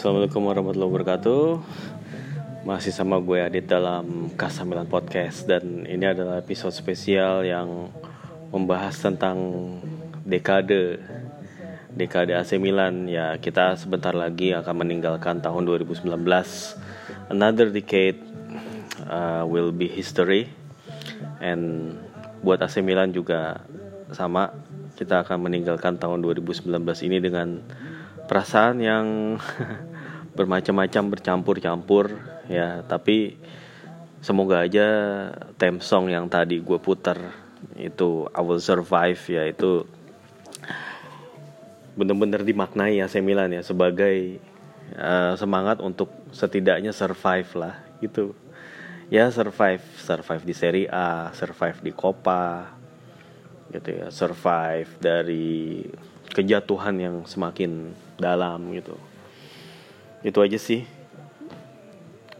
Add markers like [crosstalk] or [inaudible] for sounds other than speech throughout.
Assalamualaikum warahmatullahi wabarakatuh. Masih sama gue Adit dalam Kasamilan Podcast. Dan ini adalah episode spesial yang Membahas tentang Dekade. Dekade AC Milan. Ya kita sebentar lagi akan meninggalkan tahun 2019 Another decade uh, Will be history. And buat AC Milan juga sama. Kita akan meninggalkan tahun 2019 ini dengan perasaan yang [laughs] bermacam-macam bercampur-campur ya. Tapi semoga aja theme song yang tadi gue putar itu I Will Survive ya itu bener-bener dimaknai ya Milan ya sebagai uh, semangat untuk setidaknya survive lah gitu. Ya survive. Survive di Serie A survive di Copa gitu ya. Survive dari kejatuhan yang semakin dalam gitu. Itu aja sih.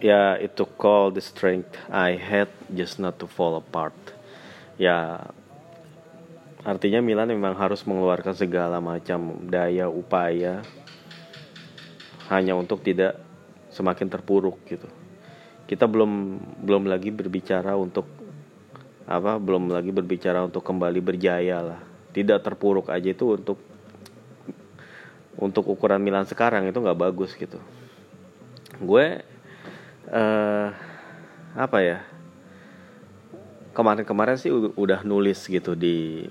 Ya itu call the strength I had just not to fall apart. Ya artinya Milan memang harus mengeluarkan segala macam daya upaya hanya untuk tidak semakin terpuruk gitu. Kita belum belum lagi berbicara untuk apa belum lagi berbicara untuk kembali berjaya lah. Tidak terpuruk aja itu untuk untuk ukuran Milan sekarang itu nggak bagus gitu gue uh, apa ya kemarin-kemarin sih udah nulis gitu di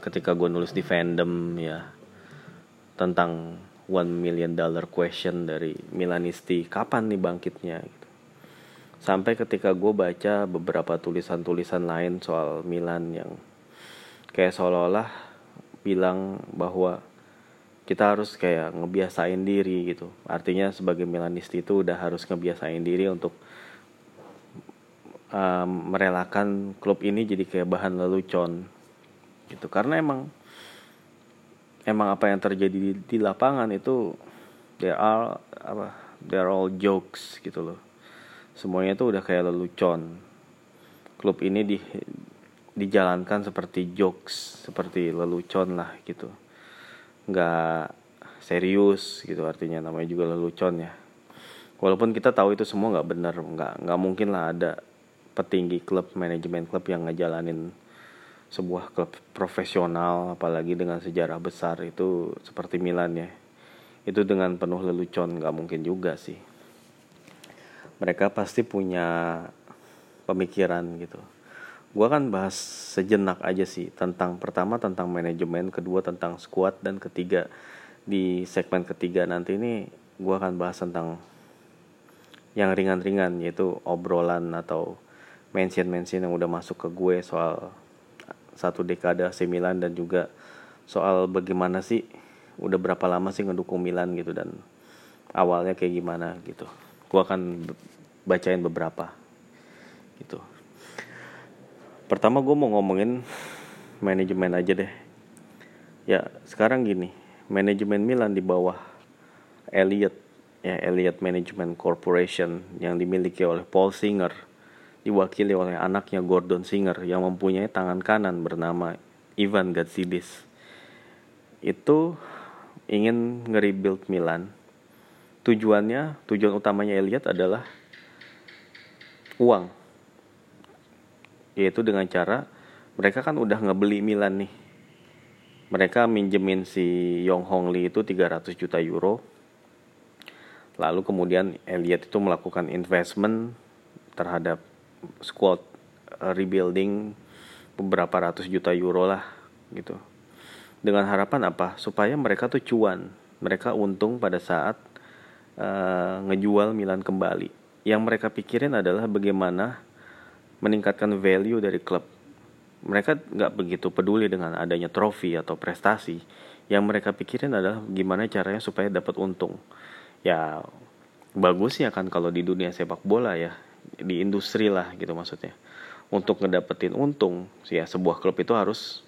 ketika gue nulis di fandom ya tentang one million dollar question dari Milanisti kapan nih bangkitnya gitu. sampai ketika gue baca beberapa tulisan-tulisan lain soal Milan yang kayak seolah-olah bilang bahwa kita harus kayak ngebiasain diri gitu. Artinya sebagai Milanisti itu udah harus ngebiasain diri untuk um, merelakan klub ini jadi kayak bahan lelucon gitu. Karena emang emang apa yang terjadi di, di lapangan itu there are apa there all jokes gitu loh. Semuanya itu udah kayak lelucon. Klub ini di dijalankan seperti jokes seperti lelucon lah gitu nggak serius gitu artinya namanya juga lelucon ya. Walaupun kita tahu itu semua nggak benar nggak nggak mungkin lah ada petinggi klub manajemen klub yang ngejalanin sebuah klub profesional apalagi dengan sejarah besar itu seperti Milan ya. Itu dengan penuh lelucon nggak mungkin juga sih. Mereka pasti punya pemikiran gitu gue kan bahas sejenak aja sih tentang pertama tentang manajemen kedua tentang squad dan ketiga. Di segmen ketiga nanti ini gue akan bahas tentang yang ringan-ringan yaitu obrolan atau mention-mention yang udah masuk ke gue soal satu dekade AC Milan dan juga soal bagaimana sih udah berapa lama sih ngedukung Milan gitu dan awalnya kayak gimana gitu. Gue akan bacain beberapa gitu pertama gue mau ngomongin manajemen aja deh. Ya sekarang gini manajemen Milan di bawah Elliot ya Elliot Management Corporation yang dimiliki oleh Paul Singer diwakili oleh anaknya Gordon Singer yang mempunyai tangan kanan bernama Ivan Gazidis itu ingin nge-rebuild Milan. Tujuannya tujuan utamanya Elliot adalah uang yaitu dengan cara mereka kan udah ngebeli Milan nih. Mereka minjemin si Yong Hong Lee itu 300 juta euro. Lalu kemudian Elliot itu melakukan investment terhadap squad uh, rebuilding beberapa ratus juta euro lah gitu. Dengan harapan apa? Supaya mereka tuh cuan. Mereka untung pada saat uh, ngejual Milan kembali. Yang mereka pikirin adalah bagaimana meningkatkan value dari klub. Mereka nggak begitu peduli dengan adanya trofi atau prestasi. Yang mereka pikirin adalah gimana caranya supaya dapat untung. Ya bagus ya kan kalau di dunia sepak bola ya di industri lah gitu maksudnya. Untuk ngedapetin untung, ya sebuah klub itu harus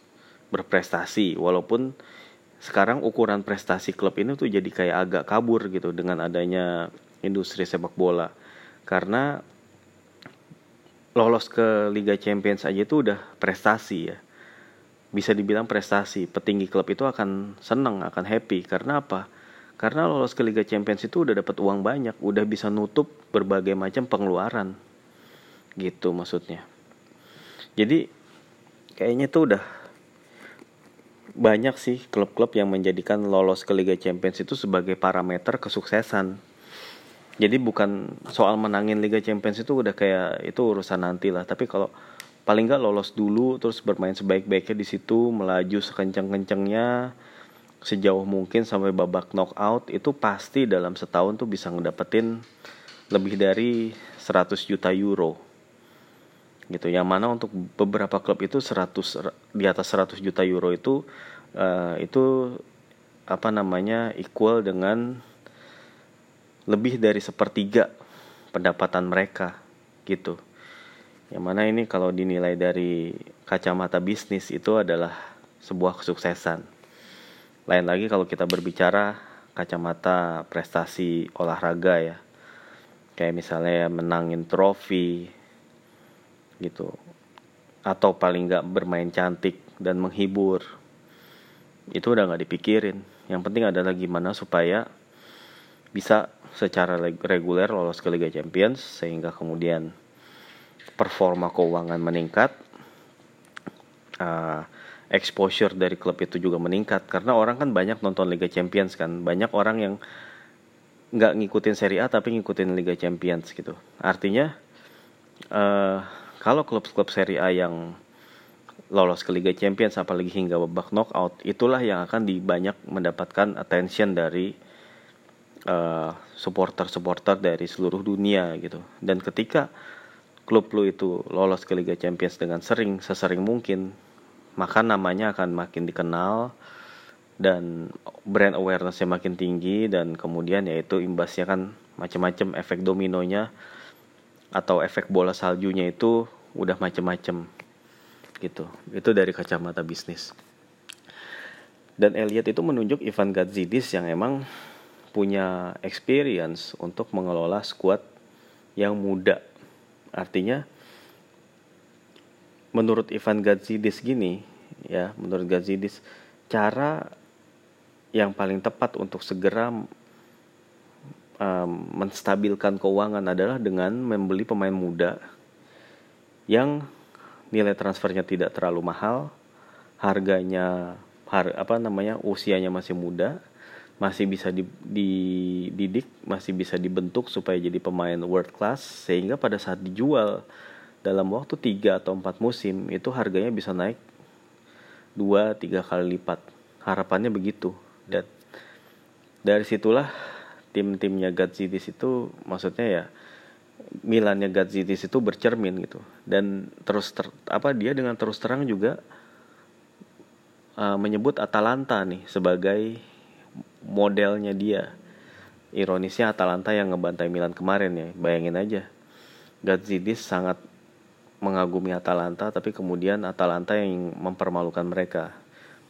berprestasi walaupun sekarang ukuran prestasi klub ini tuh jadi kayak agak kabur gitu dengan adanya industri sepak bola karena lolos ke Liga Champions aja itu udah prestasi ya. Bisa dibilang prestasi. Petinggi klub itu akan seneng akan happy. Karena apa? Karena lolos ke Liga Champions itu udah dapat uang banyak. Udah bisa nutup berbagai macam pengeluaran. Gitu maksudnya. Jadi kayaknya tuh udah banyak sih klub-klub yang menjadikan lolos ke Liga Champions itu sebagai parameter kesuksesan jadi bukan soal menangin Liga Champions itu udah kayak itu urusan nanti lah. Tapi kalau paling nggak lolos dulu terus bermain sebaik-baiknya di situ melaju sekencang-kencangnya sejauh mungkin sampai babak knockout itu pasti dalam setahun tuh bisa ngedapetin lebih dari 100 juta euro. Gitu. Yang mana untuk beberapa klub itu 100 di atas 100 juta euro itu uh, itu apa namanya equal dengan lebih dari sepertiga pendapatan mereka gitu. Yang mana ini kalau dinilai dari kacamata bisnis itu adalah sebuah kesuksesan. Lain lagi kalau kita berbicara kacamata prestasi olahraga ya. Kayak misalnya menangin trofi gitu. Atau paling nggak bermain cantik dan menghibur. Itu udah nggak dipikirin. Yang penting adalah gimana supaya bisa secara reguler lolos ke Liga Champions sehingga kemudian performa keuangan meningkat uh, exposure dari klub itu juga meningkat. Karena orang kan banyak nonton Liga Champions kan. Banyak orang yang nggak ngikutin Serie A tapi ngikutin Liga Champions gitu. Artinya uh, kalau klub-klub Serie A yang lolos ke Liga Champions apalagi hingga babak knockout itulah yang akan di banyak mendapatkan attention dari uh, supporter-supporter dari seluruh dunia gitu. Dan ketika klub lu itu lolos ke Liga Champions dengan sering sesering mungkin, maka namanya akan makin dikenal dan brand awarenessnya makin tinggi dan kemudian yaitu imbasnya kan macam-macam efek dominonya atau efek bola saljunya itu udah macam-macam gitu. Itu dari kacamata bisnis. Dan Elliot itu menunjuk Ivan Gazidis yang emang punya experience untuk mengelola squad yang muda. Artinya menurut Ivan Gazidis gini ya, menurut Gazidis cara yang paling tepat untuk segera um, menstabilkan keuangan adalah dengan membeli pemain muda yang nilai transfernya tidak terlalu mahal, harganya har, apa namanya usianya masih muda masih bisa dididik, masih bisa dibentuk supaya jadi pemain world class sehingga pada saat dijual dalam waktu 3 atau 4 musim itu harganya bisa naik 2 3 kali lipat. Harapannya begitu. Dan dari situlah tim-timnya Gazidis itu maksudnya ya Milannya Gazidis itu bercermin gitu. Dan terus ter, apa dia dengan terus terang juga uh, menyebut Atalanta nih sebagai modelnya dia. Ironisnya Atalanta yang ngebantai Milan kemarin ya, bayangin aja. Gazidis sangat mengagumi Atalanta, tapi kemudian Atalanta yang mempermalukan mereka.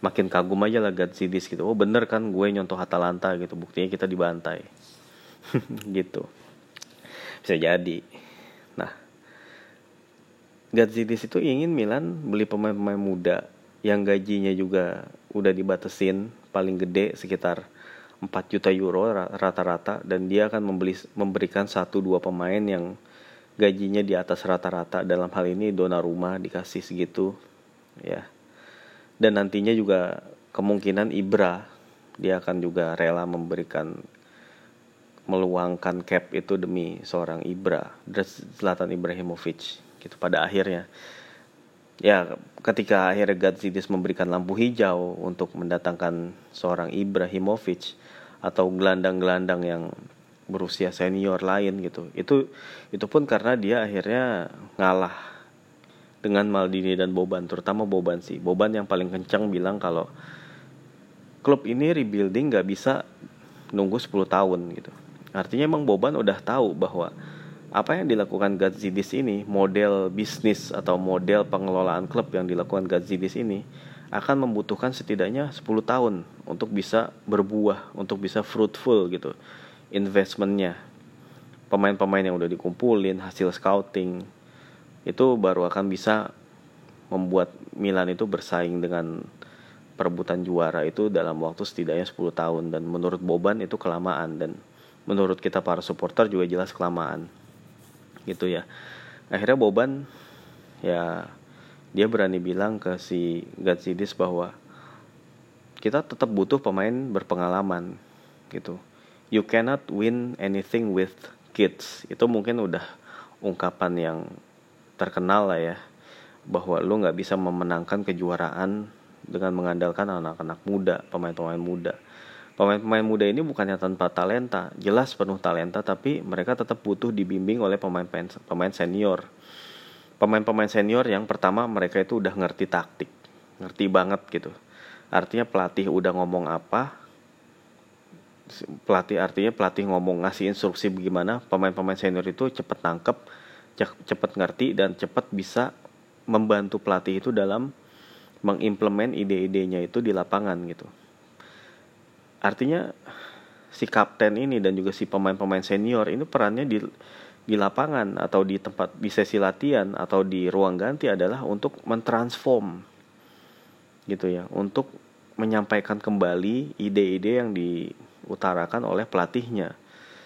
Makin kagum aja lah Gazidis gitu. Oh bener kan gue nyontoh Atalanta gitu, buktinya kita dibantai. [laughs] gitu. Bisa jadi. Nah, Gazidis itu ingin Milan beli pemain-pemain muda yang gajinya juga udah dibatesin paling gede sekitar 4 juta euro rata-rata dan dia akan membeli memberikan satu dua pemain yang gajinya di atas rata-rata. Dalam hal ini dona rumah dikasih segitu ya. Dan nantinya juga kemungkinan Ibra dia akan juga rela memberikan meluangkan cap itu demi seorang Ibra Zlatan Ibrahimovic gitu pada akhirnya ya ketika akhirnya Gazidis memberikan lampu hijau untuk mendatangkan seorang Ibrahimovic atau gelandang-gelandang yang berusia senior lain gitu itu itu pun karena dia akhirnya ngalah dengan Maldini dan Boban terutama Boban sih. Boban yang paling kencang bilang kalau klub ini rebuilding gak bisa nunggu 10 tahun gitu. Artinya emang Boban udah tahu bahwa apa yang dilakukan Gazidis ini, model bisnis atau model pengelolaan klub yang dilakukan Gazidis ini akan membutuhkan setidaknya 10 tahun untuk bisa berbuah, untuk bisa fruitful gitu investmentnya. Pemain-pemain yang udah dikumpulin, hasil scouting itu baru akan bisa membuat Milan itu bersaing dengan perebutan juara itu dalam waktu setidaknya 10 tahun. Dan menurut Boban itu kelamaan. Dan menurut kita para supporter juga jelas kelamaan gitu ya. Akhirnya Boban ya dia berani bilang ke si Gatsidis bahwa kita tetap butuh pemain berpengalaman gitu. You cannot win anything with kids. Itu mungkin udah ungkapan yang terkenal lah ya bahwa lu nggak bisa memenangkan kejuaraan dengan mengandalkan anak-anak muda pemain-pemain muda pemain-pemain muda ini bukannya tanpa talenta. Jelas penuh talenta tapi mereka tetap butuh dibimbing oleh pemain-pemain senior. Pemain-pemain senior yang pertama mereka itu udah ngerti taktik. Ngerti banget gitu. Artinya pelatih udah ngomong apa pelatih artinya pelatih ngomong ngasih instruksi bagaimana pemain-pemain senior itu cepet nangkep cepet ngerti dan cepet bisa membantu pelatih itu dalam mengimplement ide-idenya itu di lapangan gitu artinya si kapten ini dan juga si pemain-pemain senior ini perannya di di lapangan atau di tempat di sesi latihan atau di ruang ganti adalah untuk mentransform gitu ya untuk menyampaikan kembali ide-ide yang di diutarakan oleh pelatihnya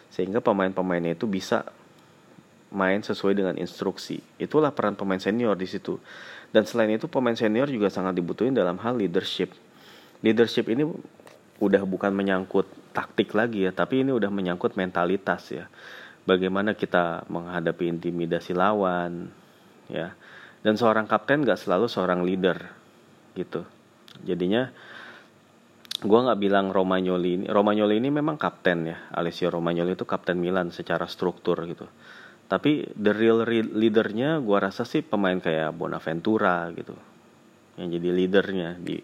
sehingga pemain-pemainnya itu bisa main sesuai dengan instruksi. Itulah peran pemain senior di situ. Dan selain itu pemain senior juga sangat dibutuhin dalam hal leadership. Leadership ini udah bukan menyangkut taktik lagi ya, tapi ini udah menyangkut mentalitas ya. Bagaimana kita menghadapi intimidasi lawan ya. Dan seorang kapten gak selalu seorang leader gitu. Jadinya gue nggak bilang Romagnoli ini Romagnoli ini memang kapten ya Alessio Romagnoli itu kapten Milan secara struktur gitu tapi the real leadernya gue rasa sih pemain kayak Bonaventura gitu yang jadi leadernya di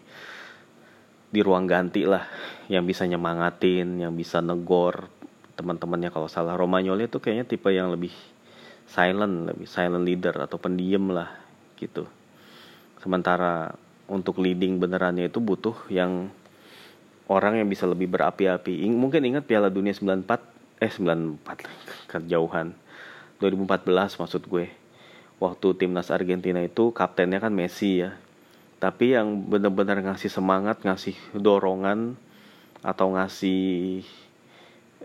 di ruang ganti lah yang bisa nyemangatin yang bisa negor teman-temannya kalau salah Romagnoli itu kayaknya tipe yang lebih silent lebih silent leader atau pendiam lah gitu sementara untuk leading benerannya itu butuh yang orang yang bisa lebih berapi-api. Mungkin ingat Piala Dunia 94 eh 94 kejauhan. 2014 maksud gue. Waktu timnas Argentina itu kaptennya kan Messi ya. Tapi yang benar-benar ngasih semangat, ngasih dorongan atau ngasih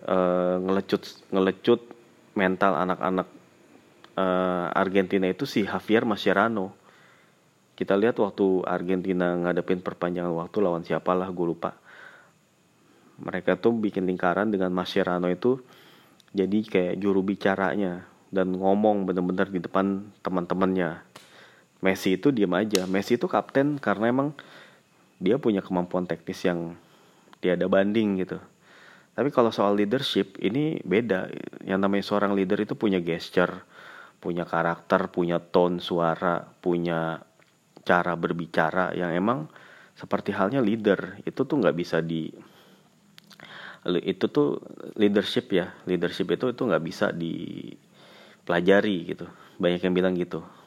uh, ngelecut ngelecut mental anak-anak uh, Argentina itu si Javier Mascherano. Kita lihat waktu Argentina ngadepin perpanjangan waktu lawan siapalah gue lupa mereka tuh bikin lingkaran dengan Mascherano itu jadi kayak juru bicaranya dan ngomong bener-bener di depan teman-temannya Messi itu diam aja. Messi itu kapten karena emang dia punya kemampuan teknis yang tiada banding gitu. Tapi kalau soal leadership ini beda. Yang namanya seorang leader itu punya gesture punya karakter punya tone suara punya cara berbicara yang emang seperti halnya leader. Itu tuh nggak bisa di itu tuh leadership ya. Leadership itu itu nggak bisa dipelajari gitu. Banyak yang bilang gitu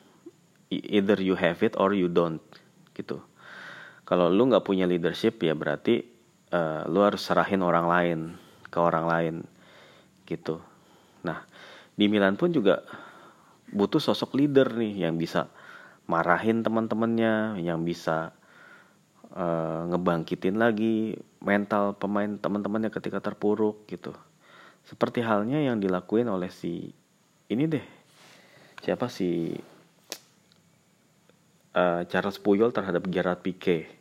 either you have it or you don't gitu kalau lu nggak punya leadership ya berarti uh, lu harus serahin orang lain ke orang lain gitu nah di Milan pun juga butuh sosok leader nih yang bisa marahin teman-temannya yang bisa uh, ngebangkitin lagi mental pemain teman-temannya ketika terpuruk gitu. Seperti halnya yang dilakuin oleh si ini deh. Siapa si uh, Charles Puyol terhadap Gerard Pique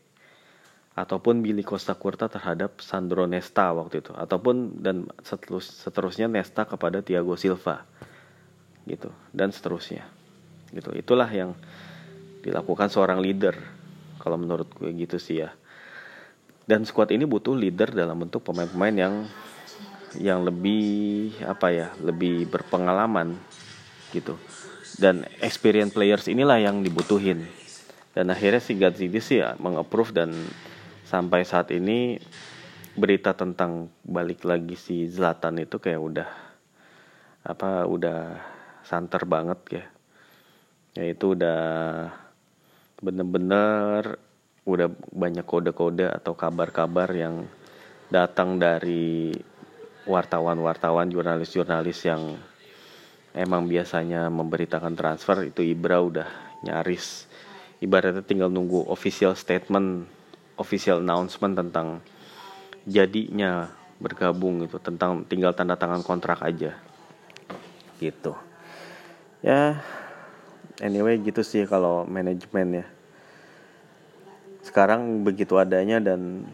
ataupun Billy Costa Curta terhadap Sandro Nesta waktu itu. Ataupun dan seterus, seterusnya Nesta kepada Thiago Silva. Gitu. Dan seterusnya. Gitu. Itulah yang dilakukan seorang leader. Kalau menurut gue gitu sih ya. Dan squad ini butuh leader dalam bentuk pemain-pemain yang yang lebih apa ya lebih berpengalaman. Gitu. Dan experience players inilah yang dibutuhin dan akhirnya si Gazidis sih ya mengapprove dan sampai saat ini berita tentang balik lagi si Zlatan itu kayak udah apa udah santer banget ya. Ya itu udah bener-bener udah banyak kode-kode atau kabar-kabar yang datang dari wartawan-wartawan jurnalis-jurnalis yang emang biasanya memberitakan transfer. Itu Ibra udah nyaris ibaratnya tinggal nunggu official statement official announcement tentang jadinya bergabung itu tentang tinggal tanda tangan kontrak aja. Gitu. Ya anyway gitu sih kalau manajemen ya. Sekarang begitu adanya dan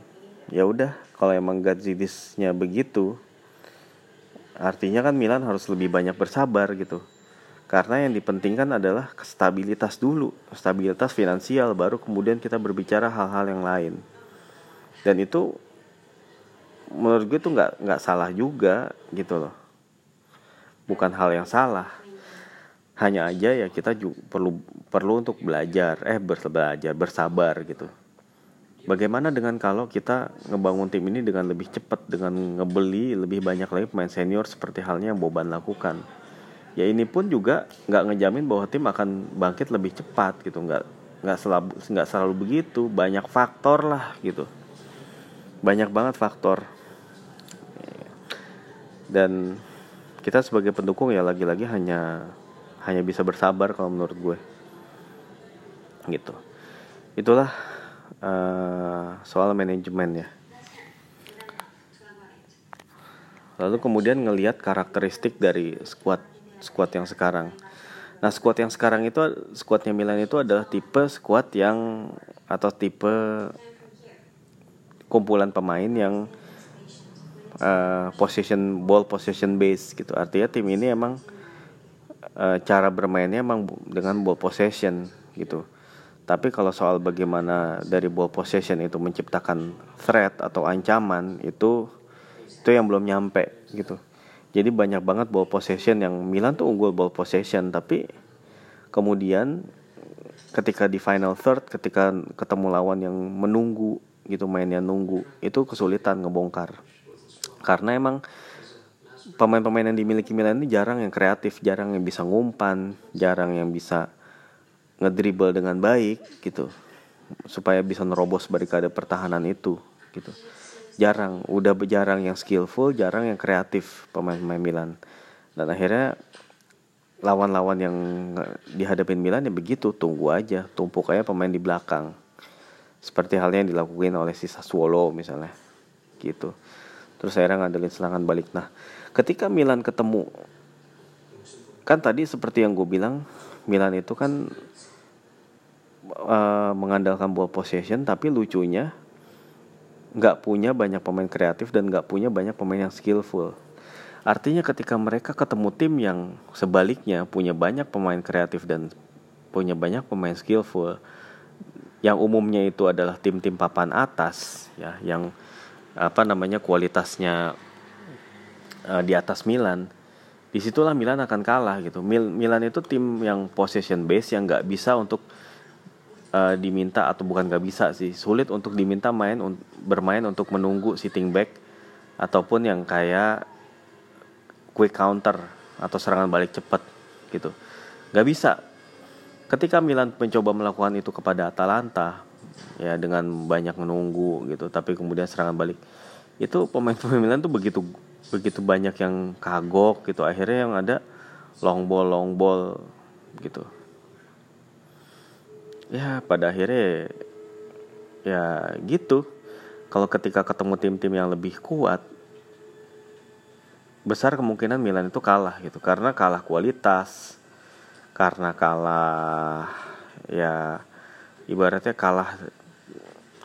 ya udah kalau emang Gazidisnya begitu artinya kan Milan harus lebih banyak bersabar gitu karena yang dipentingkan adalah stabilitas dulu stabilitas finansial baru kemudian kita berbicara hal-hal yang lain. Dan itu menurut gue tuh nggak nggak salah juga gitu loh. Bukan hal yang salah. Hanya aja ya kita juga perlu perlu untuk belajar eh belajar bersabar gitu. Bagaimana dengan kalau kita ngebangun tim ini dengan lebih cepat dengan ngebeli lebih banyak lagi pemain senior seperti halnya yang Boban lakukan ya ini pun juga nggak ngejamin bahwa tim akan bangkit lebih cepat gitu. Nggak nggak selalu nggak selalu begitu. Banyak faktor lah gitu. Banyak banget faktor. Dan kita sebagai pendukung ya lagi-lagi hanya hanya bisa bersabar kalau menurut gue. Gitu. Itulah uh, soal manajemen ya. Lalu kemudian ngelihat karakteristik dari squad squad yang sekarang. Nah squad yang sekarang itu squadnya Milan itu adalah tipe squad yang atau tipe kumpulan pemain yang uh, possession ball possession base gitu. Artinya tim ini emang uh, cara bermainnya emang dengan ball possession gitu. Tapi kalau soal bagaimana dari ball possession itu menciptakan threat atau ancaman itu itu yang belum nyampe gitu jadi banyak banget ball possession yang Milan tuh unggul ball possession tapi kemudian ketika di final third ketika ketemu lawan yang menunggu gitu mainnya nunggu itu kesulitan ngebongkar karena emang pemain-pemain yang dimiliki Milan ini jarang yang kreatif, jarang yang bisa ngumpan, jarang yang bisa ngedribble dengan baik gitu supaya bisa nerobos barikade pertahanan itu gitu. Jarang, udah jarang yang skillful, jarang yang kreatif pemain-pemain Milan. Dan akhirnya lawan-lawan yang dihadapin Milan ya begitu, tunggu aja, tumpuk aja pemain di belakang. Seperti halnya yang dilakukan oleh si Sassuolo misalnya. Gitu terus akhirnya ngandelin serangan balik nah ketika Milan ketemu kan tadi seperti yang gue bilang Milan itu kan uh, mengandalkan ball possession tapi lucunya nggak punya banyak pemain kreatif dan nggak punya banyak pemain yang skillful. Artinya ketika mereka ketemu tim yang sebaliknya punya banyak pemain kreatif dan punya banyak pemain skillful yang umumnya itu adalah tim-tim papan atas ya yang apa namanya kualitasnya uh, di atas Milan di situlah Milan akan kalah gitu. Mil Milan itu tim yang possession base yang nggak bisa untuk uh, diminta atau bukan nggak bisa sih. Sulit untuk diminta main un bermain untuk menunggu sitting back ataupun yang kayak quick counter atau serangan balik cepat gitu. Nggak bisa. Ketika Milan mencoba melakukan itu kepada Atalanta ya dengan banyak menunggu gitu tapi kemudian serangan balik itu pemain-pemain Milan tuh begitu begitu banyak yang kagok gitu. Akhirnya yang ada long ball long ball gitu ya pada akhirnya ya gitu. Kalau ketika ketemu tim-tim yang lebih kuat besar kemungkinan Milan itu kalah gitu. Karena kalah kualitas karena kalah ya ibaratnya kalah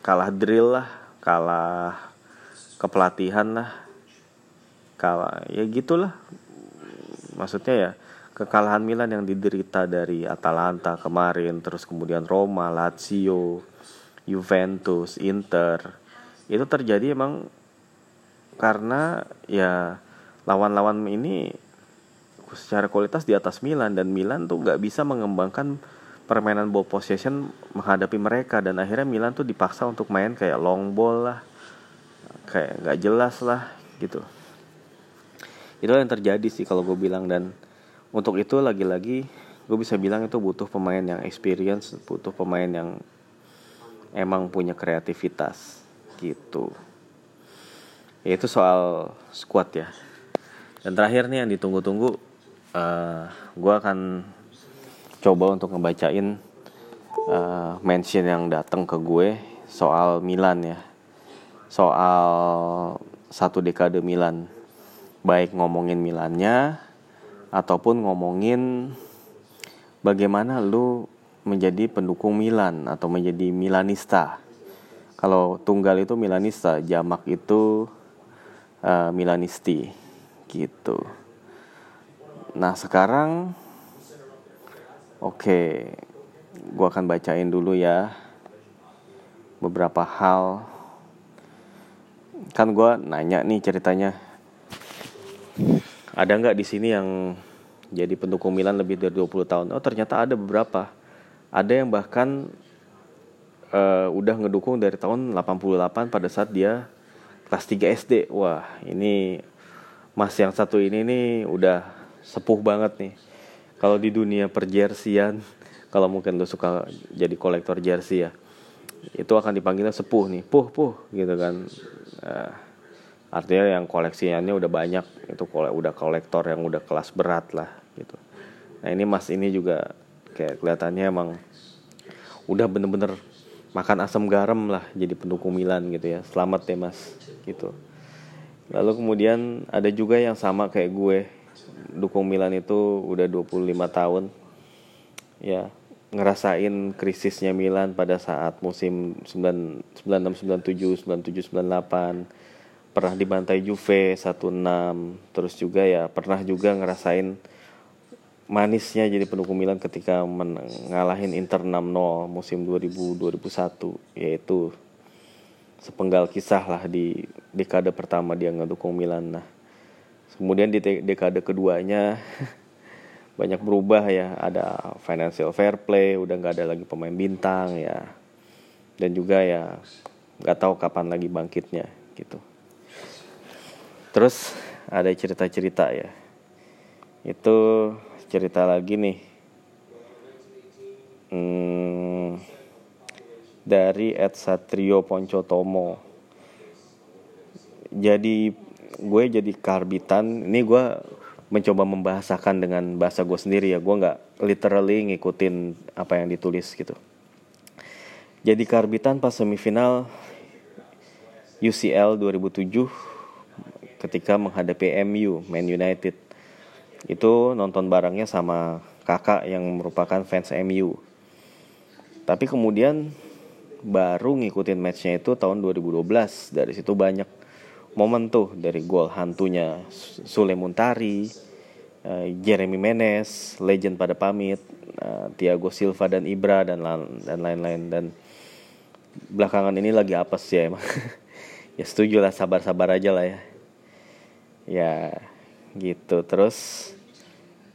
kalah drill lah kalah kepelatihan lah kalah ya gitulah. Maksudnya ya kekalahan Milan yang diderita dari Atalanta kemarin terus kemudian Roma Lazio Juventus Inter. Itu terjadi emang karena ya lawan-lawan ini secara kualitas di atas Milan dan Milan tuh nggak bisa mengembangkan permainan ball possession menghadapi mereka dan akhirnya Milan tuh dipaksa untuk main kayak long ball lah kayak nggak jelas lah gitu. Itu yang terjadi sih kalau gue bilang dan untuk itu lagi-lagi gue bisa bilang itu butuh pemain yang experience butuh pemain yang emang punya kreativitas gitu. Ya itu soal squad ya. Dan terakhir nih yang ditunggu-tunggu uh, gue akan coba untuk ngebacain uh, mention yang datang ke gue soal Milan ya. Soal satu dekade Milan. Baik ngomongin Milannya ataupun ngomongin bagaimana lu menjadi pendukung Milan atau menjadi Milanista. Kalau tunggal itu Milanista jamak itu uh, Milanisti gitu. Nah sekarang oke okay, gue akan bacain dulu ya beberapa hal. Kan gue nanya nih ceritanya ada nggak di sini yang jadi pendukung Milan lebih dari 20 tahun? Oh ternyata ada beberapa. Ada yang bahkan uh, udah ngedukung dari tahun 88 pada saat dia kelas 3 SD wah ini mas yang satu ini nih udah sepuh banget nih. Kalau di dunia perjersian [laughs] kalau mungkin lo suka jadi kolektor jersey ya itu akan dipanggilnya sepuh nih. Puh puh gitu kan. Uh, artinya yang koleksinya udah banyak itu udah kolektor yang udah kelas berat lah gitu. Nah ini mas ini juga kayak kelihatannya emang udah bener-bener makan asam garam lah jadi pendukung Milan gitu ya. Selamat ya mas gitu. Lalu kemudian ada juga yang sama kayak gue. Dukung Milan itu udah 25 tahun. Ya ngerasain krisisnya Milan pada saat musim 96 97 97 98 pernah dibantai Juve 1-6 terus juga ya pernah juga ngerasain manisnya jadi pendukung Milan ketika mengalahin Inter 6-0 musim 2000 2001 yaitu sepenggal kisah lah di dekade pertama dia ngedukung Milan. Nah kemudian di dekade keduanya [laughs] banyak berubah ya ada financial fair play udah nggak ada lagi pemain bintang ya. Dan juga ya nggak tahu kapan lagi bangkitnya gitu terus ada cerita-cerita ya. Itu cerita lagi nih. Hmm, dari Ed Satrio Poncotomo. Jadi gue jadi karbitan. Ini gue mencoba membahasakan dengan bahasa gue sendiri ya. Gue nggak literally ngikutin apa yang ditulis gitu. Jadi karbitan pas semifinal UCL 2007 ketika menghadapi MU Man United. Itu nonton barangnya sama kakak yang merupakan fans MU tapi kemudian baru ngikutin matchnya itu tahun 2012 dari situ banyak momen tuh dari gol hantunya Sule Muntari, uh, Jeremy Menes, legend pada pamit, uh, Thiago Silva dan Ibra dan dan lain-lain. Dan belakangan ini lagi apa sih ya emang. [laughs] Ya setuju lah sabar-sabar aja lah ya ya gitu. Terus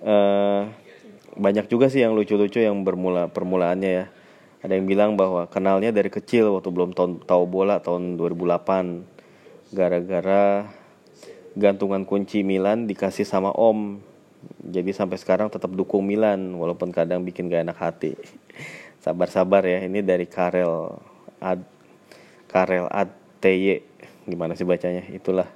uh, banyak juga sih yang lucu-lucu yang bermula permulaannya ya. Ada yang bilang bahwa kenalnya dari kecil waktu belum tahu bola tahun 2008 gara-gara gantungan kunci Milan dikasih sama Om. Jadi sampai sekarang tetap dukung Milan walaupun kadang bikin gak enak hati. [laughs] Sabar-sabar ya ini dari Karel Ad Karel Ad gimana sih bacanya? Itulah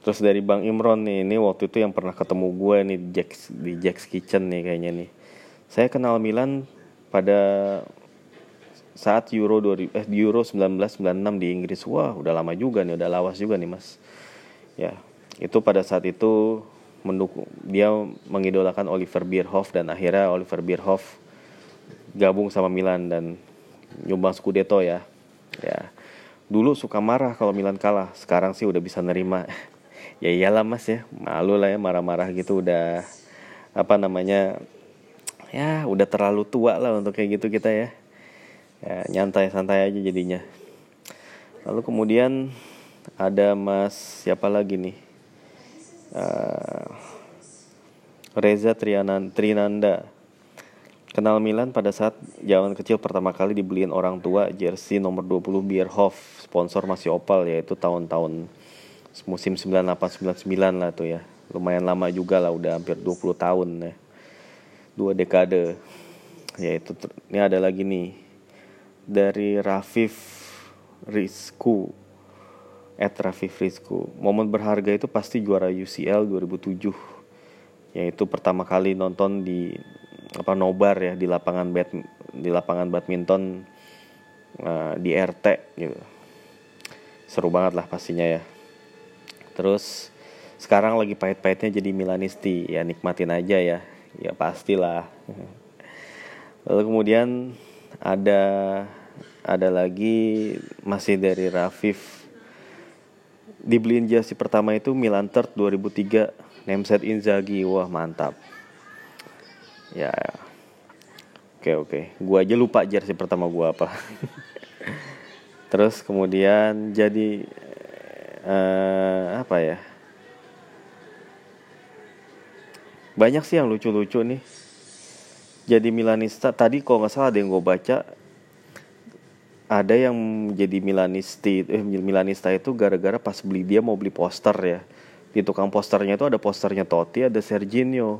terus dari Bang Imron nih ini waktu itu yang pernah ketemu gue nih di Jack's, di Jack's Kitchen nih kayaknya nih saya kenal Milan pada saat Euro 2000 eh Euro 1996 di Inggris. Wah, udah lama juga nih, udah lawas juga nih, Mas. Ya, itu pada saat itu mendukung dia mengidolakan Oliver Bierhoff dan akhirnya Oliver Bierhoff gabung sama Milan dan nyumbang Scudetto ya. Ya. Dulu suka marah kalau Milan kalah, sekarang sih udah bisa nerima. Ya iyalah Mas ya, malu lah ya marah-marah gitu udah apa namanya ya udah terlalu tua lah untuk kayak gitu kita ya. Ya nyantai santai aja jadinya. Lalu kemudian ada mas siapa lagi nih? Uh, Reza Trianan, Trinanda. Kenal Milan pada saat zaman kecil pertama kali dibeliin orang tua jersey nomor 20 Bierhoff sponsor masih Opal yaitu tahun-tahun musim 98-99 lah tuh ya. Lumayan lama juga lah udah hampir 20 tahun ya. Dua dekade. Yaitu ini ada lagi nih. Dari Rafif Rizku. At Rafif Rizku. Momen berharga itu pasti juara UCL 2007 yaitu pertama kali nonton di apa nobar ya di lapangan bad di lapangan badminton uh, di RT gitu. Seru banget lah pastinya ya terus sekarang lagi pahit-pahitnya jadi Milanisti. Ya nikmatin aja ya. Ya pastilah. Lalu kemudian ada ada lagi masih dari Rafif. Dibeliin jersey pertama itu Milan Third 2003 nameset Inzaghi. Wah mantap. Ya. Oke oke. Gua aja lupa jersey pertama gua apa. [laughs] Terus kemudian jadi uh, apa ya? Banyak sih yang lucu-lucu nih. Jadi Milanista tadi kalau nggak salah ada yang gue baca ada yang jadi Milanisti eh Milanista itu gara-gara pas beli dia mau beli poster ya. Di tukang posternya itu ada posternya Totti ada Serginho.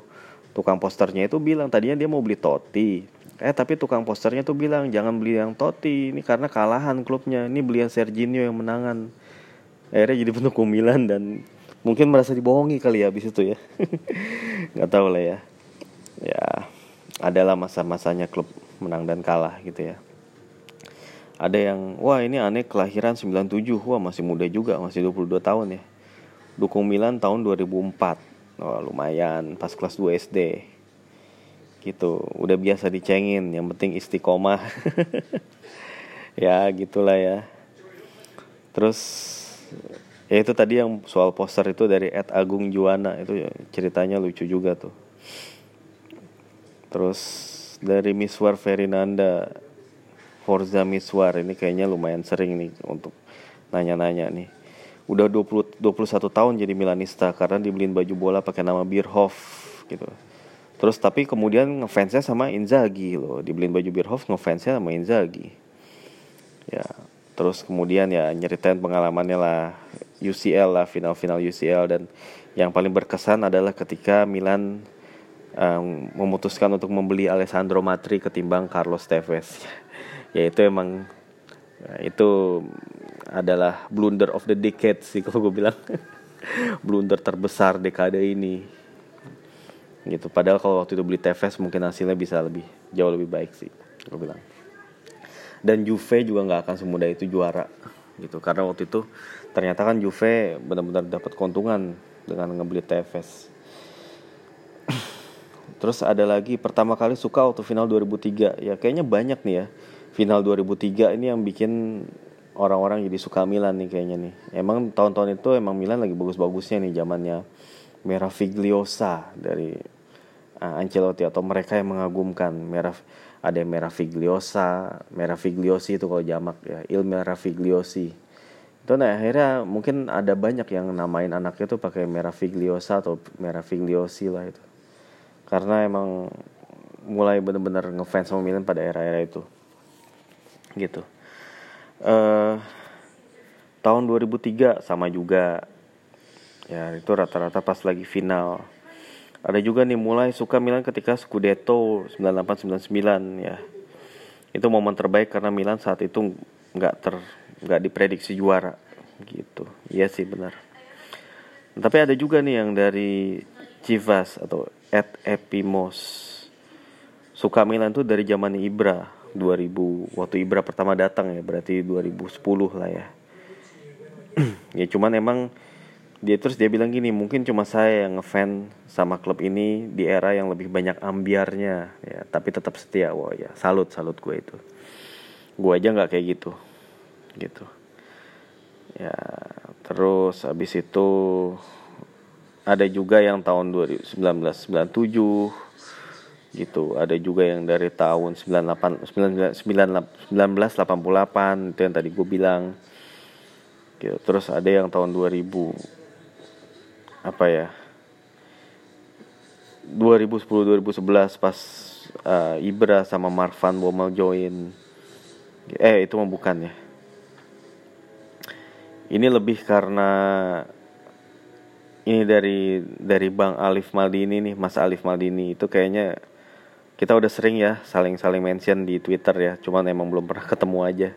Tukang posternya itu bilang tadinya dia mau beli Totti. Eh tapi tukang posternya tuh bilang jangan beli yang Totti ini karena kalahan klubnya. Ini beli yang Serginho yang menangan akhirnya jadi pendukung Milan dan mungkin merasa dibohongi kali ya abis itu ya. [laughs] Nggak tahu lah ya. Ya adalah masa-masanya klub menang dan kalah gitu ya. Ada yang wah ini aneh kelahiran 97 wah masih muda juga masih 22 tahun ya. Dukung Milan tahun 2004 oh, lumayan pas kelas 2 SD gitu udah biasa dicengin yang penting istiqomah. [laughs] Ya gitulah ya. Terus ya itu tadi yang soal poster itu dari Ed Agung Juwana itu ceritanya lucu juga tuh terus dari Miswar Ferinanda Forza Miswar ini kayaknya lumayan sering nih untuk nanya-nanya nih. Udah 20 21 tahun jadi Milanista karena dibeliin baju bola pakai nama Bierhoff gitu. Terus tapi kemudian ngefansnya sama Inzaghi loh, dibeliin baju Bierhoff ngefansnya sama Inzaghi. Ya, terus kemudian ya nyeritain pengalamannya lah UCL lah final-final UCL dan yang paling berkesan adalah ketika Milan um, memutuskan untuk membeli Alessandro Matri ketimbang Carlos Tevez. [laughs] Ya itu emang ya, itu adalah blunder of the decade sih kalau gue bilang. [laughs] Blunder terbesar dekade ini. Gitu. Padahal kalau waktu itu beli Tevez mungkin hasilnya bisa lebih jauh lebih baik sih gue bilang dan Juve juga nggak akan semudah itu juara gitu. Karena waktu itu ternyata kan Juve benar-benar dapat keuntungan dengan ngebeli Tevez. Terus ada lagi pertama kali suka waktu final 2003 ya kayaknya banyak nih ya final 2003 ini yang bikin orang-orang jadi suka Milan nih kayaknya nih. Emang tahun-tahun itu emang Milan lagi bagus-bagusnya nih zamannya. Meravigliosa dari uh, Ancelotti atau mereka yang mengagumkan. Merah ada yang Meravigliosa, Meravigliosi itu kalau jamak ya, Il Meravigliosi. Itu nah akhirnya mungkin ada banyak yang namain anaknya tuh pakai Meravigliosa atau Meravigliosi lah itu. Karena emang mulai benar-benar ngefans sama Milan pada era-era itu. Gitu. Uh, tahun 2003 sama juga. Ya itu rata-rata pas lagi final ada juga nih mulai suka Milan ketika Scudetto 9899 ya. Itu momen terbaik karena Milan saat itu nggak ter nggak diprediksi juara gitu. Iya sih benar. Tapi ada juga nih yang dari Chivas atau Ed Epimos. Suka Milan tuh dari zaman Ibra 2000 waktu Ibra pertama datang ya berarti 2010 lah ya. [clears throat] Ya cuman emang dia terus dia bilang gini mungkin cuma saya yang ngefan sama klub ini di era yang lebih banyak ambiarnya. Ya tapi tetap setia wah ya salut salut gue itu. Gue aja nggak kayak gitu gitu. Ya terus habis itu ada juga yang tahun 1997 gitu. Ada juga yang dari tahun 98 1988 itu yang tadi gue bilang. Gitu. terus ada yang tahun 2000 apa ya 2010 2011 pas uh, Ibra sama Marvan Bommel join. Eh itu mah bukan ya. Ini lebih karena ini dari dari Bang Alif Maldini nih Mas Alif Maldini. Itu kayaknya kita udah sering ya saling-saling mention di Twitter ya, cuman emang belum pernah ketemu aja.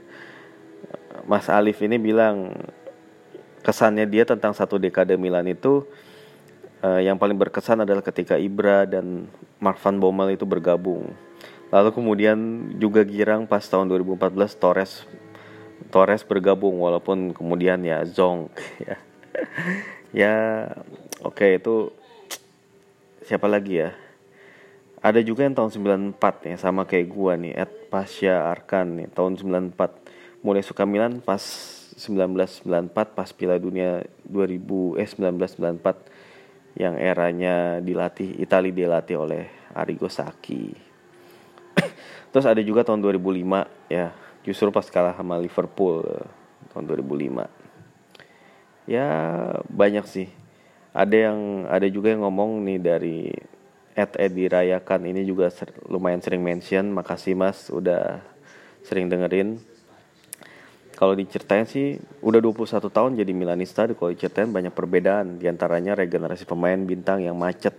Mas Alif ini bilang kesannya dia tentang satu dekade Milan itu uh, yang paling berkesan adalah ketika Ibra dan Mark van Bommel itu bergabung. lalu kemudian juga girang pas tahun 2014 Torres Torres bergabung walaupun kemudian ya Zong [laughs] ya. Ya oke okay, itu siapa lagi ya? Ada juga yang tahun 94 ya sama kayak gua nih Ed Pasha Arkan nih tahun 94 mulai suka Milan pas 1994 pas Piala Dunia 2000 eh 1994 yang eranya dilatih Itali dilatih oleh Arrigo Sacchi [coughs] terus ada juga tahun 2005 ya justru pas kalah sama Liverpool eh, tahun 2005 ya banyak sih. Ada yang ada juga yang ngomong nih dari Ed Edi Rayakan ini juga ser, lumayan sering mention. Makasih mas udah sering dengerin kalau diceritain sih udah 21 tahun jadi Milanista kalau diceritain banyak perbedaan. Di antaranya regenerasi pemain bintang yang macet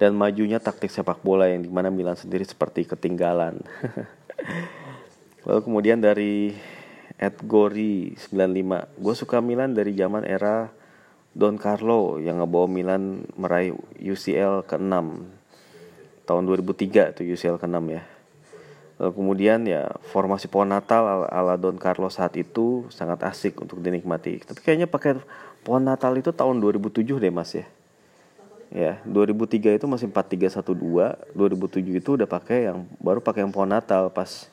dan majunya taktik sepak bola yang di mana Milan sendiri seperti ketinggalan. [laughs] Lalu kemudian dari Ed Gori 95 gue suka Milan dari zaman era Don Carlo yang ngebawa Milan meraih UCL ke-6 tahun 2003 tuh UCL ke-6 ya kemudian ya formasi pohon Natal ala Don Carlo saat itu sangat asik untuk dinikmati. Tapi kayaknya pakai pohon Natal itu tahun 2007 deh mas ya. Ya 2003 itu masih 4312 2007 itu udah pakai yang baru pakai yang pohon Natal pas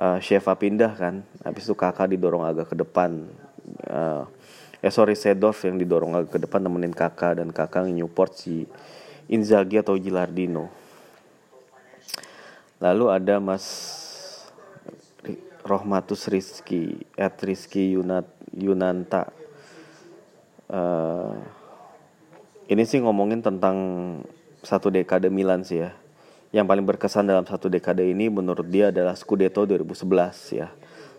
uh, Sheva pindah kan. Habis itu kakak didorong agak ke depan. Uh, eh sorry Sedorf yang didorong agak ke depan nemenin kakak dan kakak Newport si Inzaghi atau Gilardino lalu ada Mas Rohmatus Rizky at Rizky Yunat Yunanta uh, ini sih ngomongin tentang satu dekade Milan sih ya yang paling berkesan dalam satu dekade ini menurut dia adalah Scudetto 2011 ya.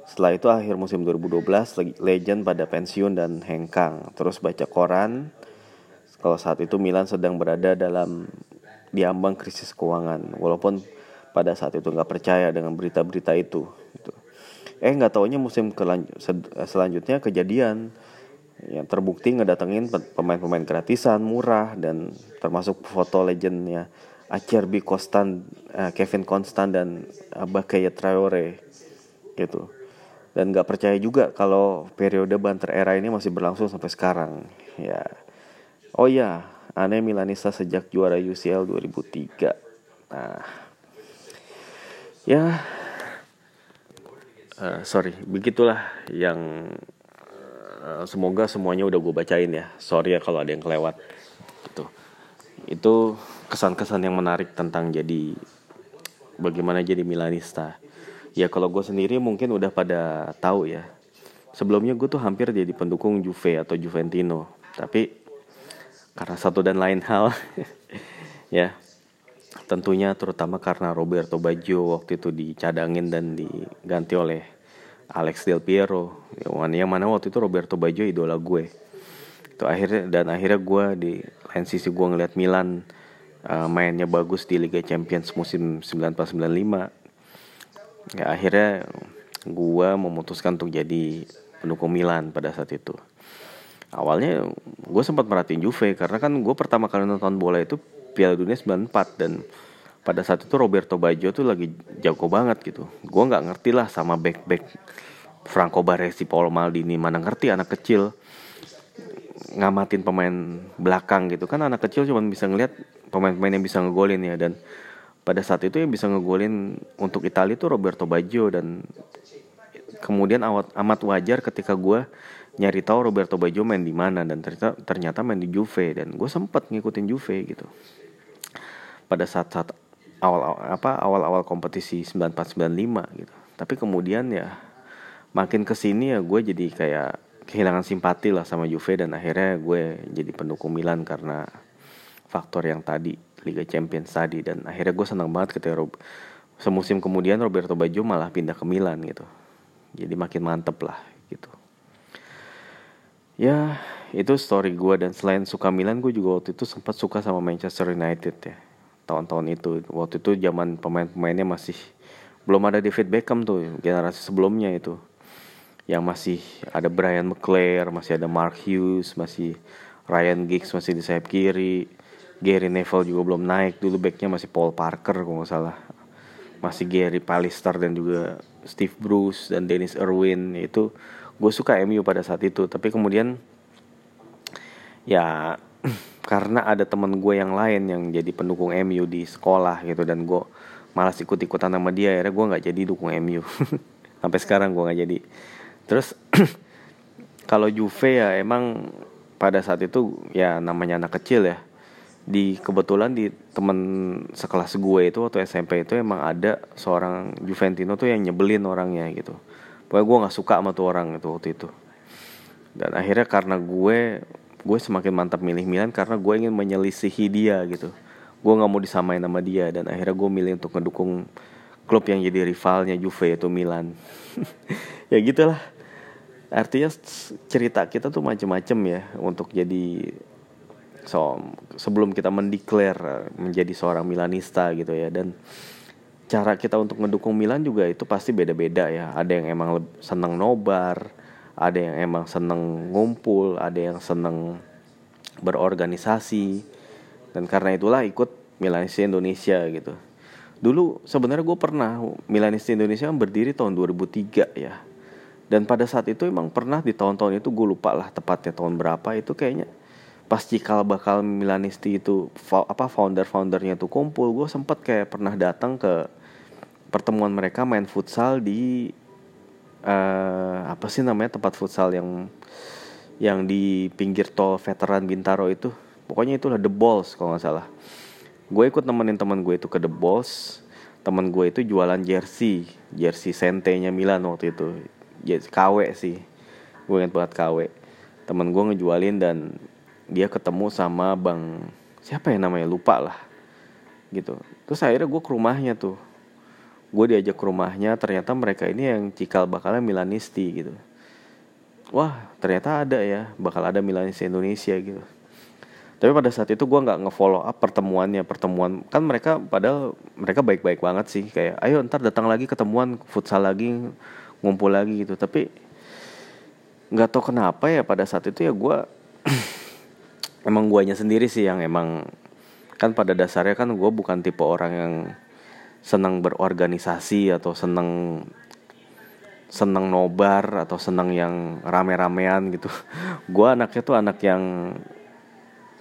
Setelah itu akhir musim 2012 legend pada pensiun dan hengkang. Terus baca koran kalau saat itu Milan sedang berada dalam diambang krisis keuangan walaupun pada saat itu nggak percaya dengan berita-berita itu gitu. eh nggak taunya musim selanjutnya kejadian yang terbukti ngedatengin pemain-pemain gratisan murah dan termasuk foto legendnya Acerbi Kostan, uh, Kevin Konstan dan Bakaya Traore gitu. Dan nggak percaya juga kalau periode banter era ini masih berlangsung sampai sekarang. Ya. Oh ya, aneh Milanista sejak juara UCL 2003. Nah. Ya. Uh, sorry, begitulah yang uh, semoga semuanya udah gue bacain ya. Sorry ya kalau ada yang kelewat. Gitu. Itu kesan-kesan yang menarik tentang jadi bagaimana jadi Milanista. Ya kalau gue sendiri mungkin udah pada tahu ya. Sebelumnya gue tuh hampir jadi pendukung Juve atau Juventino. Tapi karena satu dan lain hal [laughs] ya tentunya terutama karena Roberto Baggio waktu itu dicadangin dan diganti oleh Alex Del Piero. Yang mana waktu itu Roberto Baggio idola gue. Itu akhirnya dan akhirnya gue di lain sisi gue ngeliat Milan uh, mainnya bagus di Liga Champions musim 94-95 ya akhirnya gue memutuskan untuk jadi pendukung Milan pada saat itu. Awalnya gue sempat merhatiin Juve karena kan gue pertama kali nonton bola itu Piala Dunia 94 dan pada saat itu Roberto Baggio tuh lagi jago banget gitu. Gue nggak ngerti lah sama back back Franco Baresi Paolo Maldini mana ngerti anak kecil ngamatin pemain belakang gitu. Kan anak kecil cuma bisa ngelihat pemain-pemain yang bisa ngegolin ya dan pada saat itu yang bisa ngegolin untuk Italia itu Roberto Baggio dan kemudian amat wajar ketika gue nyari tahu Roberto Baggio main di mana dan ternyata ternyata main di Juve dan gue sempet ngikutin Juve gitu pada saat-saat awal apa awal-awal kompetisi 9495 gitu. Tapi kemudian ya makin ke sini ya gue jadi kayak kehilangan simpati lah sama Juve dan akhirnya gue jadi pendukung Milan karena faktor yang tadi Liga Champions tadi. Dan akhirnya gue senang banget ketika Rob semusim kemudian Roberto Baggio malah pindah ke Milan gitu. Jadi makin mantep lah gitu. Ya itu story gue. Dan selain suka Milan gue juga waktu itu sempat suka sama Manchester United ya tahun-tahun itu. Waktu itu zaman pemain-pemainnya masih belum ada David Beckham tuh generasi sebelumnya itu. Yang masih ada Brian McClare masih ada Mark Hughes masih Ryan Giggs masih di sayap kiri. Gary Neville juga belum naik. Dulu backnya masih Paul Parker kalau nggak salah. Masih Gary Pallister dan juga Steve Bruce dan Dennis Irwin. Itu gue suka MU pada saat itu. Tapi kemudian ya [clears throat] karena ada temen gue yang lain yang jadi pendukung MU di sekolah gitu dan gue malas ikut-ikutan sama dia akhirnya gue nggak jadi dukung MU [laughs] sampai sekarang gue nggak jadi. Terus [clears throat] kalau Juve ya emang pada saat itu ya namanya anak kecil ya di kebetulan di temen sekelas gue itu waktu SMP itu emang ada seorang Juventino tuh yang nyebelin orangnya gitu. Pokoknya gue nggak suka sama tuh orang itu waktu itu. Dan akhirnya karena gue gue semakin mantap milih Milan karena gue ingin menyelisihi dia gitu. Gue nggak mau disamain sama dia dan akhirnya gue milih untuk mendukung klub yang jadi rivalnya Juve itu Milan. [laughs] Ya gitulah. Artinya cerita kita tuh macem-macem ya untuk jadi so sebelum kita mendeklar menjadi seorang Milanista gitu ya. Dan cara kita untuk mendukung Milan juga itu pasti beda-beda ya. Ada yang emang seneng nobar ada yang emang seneng ngumpul ada yang seneng berorganisasi. Dan karena itulah ikut Milanisti Indonesia gitu. Dulu sebenarnya gue pernah Milanisti Indonesia berdiri tahun 2003 ya. Dan pada saat itu emang pernah di tahun-tahun itu gue lupa lah tepatnya tahun berapa itu kayaknya pas cikal bakal Milanisti itu apa founder-foundernya tuh kumpul gue sempet kayak pernah datang ke pertemuan mereka main futsal di uh, apa sih namanya tempat futsal yang yang di pinggir tol veteran Bintaro itu? Pokoknya itulah The Balls kalau nggak salah. Gue ikut nemenin teman gue itu ke The Balls. Teman gue itu jualan jersey jersey sentenya Milan waktu itu. KW sih. Gue inget banget KW temen gue ngejualin dan dia ketemu sama bang siapa ya namanya? Lupa lah. Gitu. Terus akhirnya gue ke rumahnya tuh gue diajak ke rumahnya ternyata mereka ini yang cikal bakalnya Milanisti gitu. Wah ternyata ada ya bakal ada Milanisti Indonesia gitu. Tapi pada saat itu gue nggak ngefollow up pertemuannya pertemuan kan mereka padahal mereka baik-baik banget sih kayak ayo ntar datang lagi ketemuan futsal lagi ngumpul lagi gitu. Tapi nggak tahu kenapa ya pada saat itu ya gue [clears throat] emang guanya sendiri sih yang emang kan pada dasarnya kan gue bukan tipe orang yang senang berorganisasi atau senang senang nobar atau senang yang rame-ramean gitu. [laughs] Gue anaknya tuh anak yang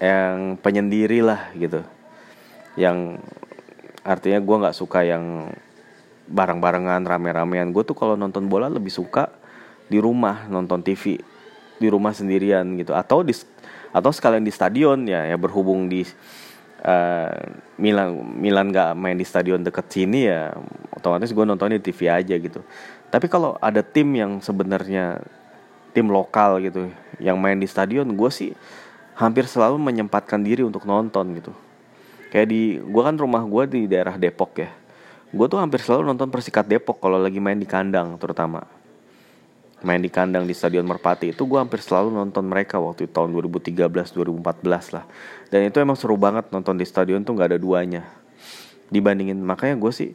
yang penyendiri lah gitu. Yang artinya gue nggak suka yang bareng-barengan rame-ramean. Gue tuh kalau nonton bola lebih suka di rumah nonton TV di rumah sendirian gitu. Atau di atau sekalian di stadion ya ya berhubung di uh, Milan Milan nggak main di stadion deket sini ya otomatis gue nonton di TV aja gitu. Tapi kalau ada tim yang sebenarnya tim lokal gitu yang main di stadion gue sih hampir selalu menyempatkan diri untuk nonton gitu. Kayak di gue kan rumah gue di daerah Depok ya. Gue tuh hampir selalu nonton Persikat Depok kalau lagi main di kandang terutama main di kandang di Stadion Merpati itu gue hampir selalu nonton mereka waktu tahun 2013 2014 lah. Dan itu emang seru banget nonton di stadion tuh nggak ada duanya. Dibandingin makanya gue sih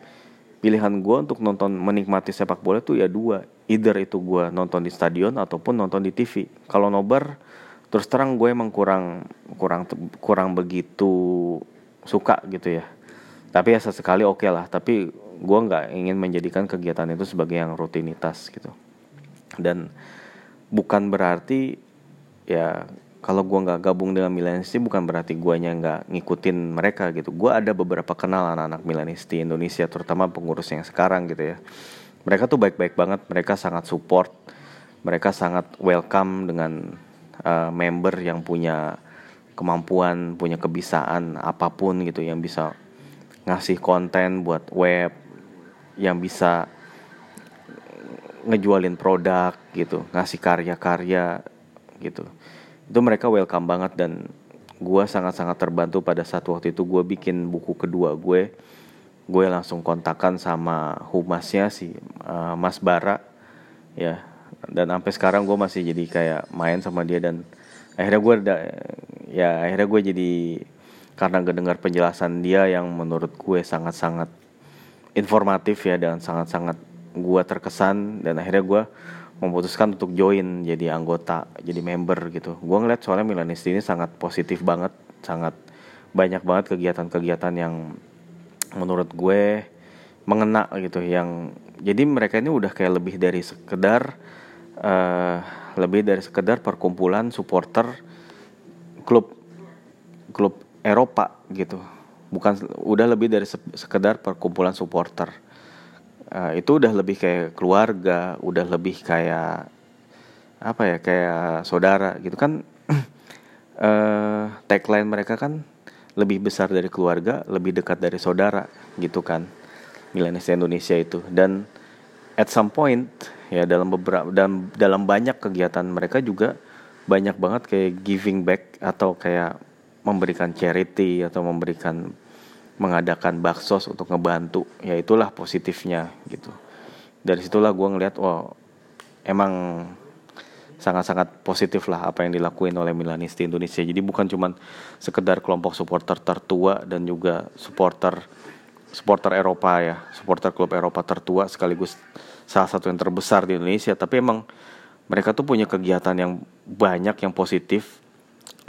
pilihan gue untuk nonton menikmati sepak bola tuh ya dua. Either itu gue nonton di stadion ataupun nonton di TV kalau nobar terus terang gue emang kurang kurang kurang begitu suka gitu ya. Tapi ya sesekali oke okay lah. Tapi gue nggak ingin menjadikan kegiatan itu sebagai yang rutinitas gitu dan bukan berarti ya kalau gue nggak gabung dengan Milanisti bukan berarti guanya nggak ngikutin mereka gitu. Gue ada beberapa kenal anak-anak Milanisti Indonesia terutama pengurus yang sekarang gitu ya. Mereka tuh baik-baik banget mereka sangat support mereka sangat welcome dengan uh, member yang punya kemampuan punya kebisaan apa pun gitu yang bisa ngasih konten buat web yang bisa ngejualin produk gitu ngasih karya-karya gitu. Itu mereka welcome banget dan gue sangat-sangat terbantu pada saat waktu itu gue bikin buku kedua gue. Gue langsung kontakkan sama humasnya si uh, Mas Bara ya. Dan sampai sekarang gue masih jadi kayak main sama dia dan akhirnya gue ya akhirnya gue jadi karena dengar penjelasan dia yang menurut gue sangat-sangat informatif ya dan sangat-sangat gue terkesan dan akhirnya gue memutuskan untuk join jadi anggota jadi member gitu. Gue ngeliat soalnya Milanisti ini sangat positif banget sangat banyak banget kegiatan-kegiatan yang menurut gue mengena gitu yang jadi mereka ini udah kayak lebih dari sekedar uh, lebih dari sekedar perkumpulan supporter klub klub Eropa gitu. Bukan udah lebih dari sekedar perkumpulan supporter uh, itu udah lebih kayak keluarga udah lebih kayak apa ya kayak saudara gitu kan. Uh, [clears throat] tagline mereka kan lebih besar dari keluarga lebih dekat dari saudara gitu kan. Milanis Indonesia itu. Dan at some point ya dalam beberapa dan dalam banyak kegiatan mereka juga banyak banget kayak giving back atau kayak memberikan charity atau memberikan mengadakan baksos untuk ngebantu ya itulah positifnya gitu dari situlah gue ngeliat wow emang sangat-sangat positif lah apa yang dilakuin oleh Milanisti Indonesia jadi bukan cuman sekedar kelompok supporter tertua dan juga supporter supporter Eropa ya, supporter klub Eropa tertua sekaligus salah satu yang terbesar di Indonesia. Tapi emang mereka tuh punya kegiatan yang banyak yang positif,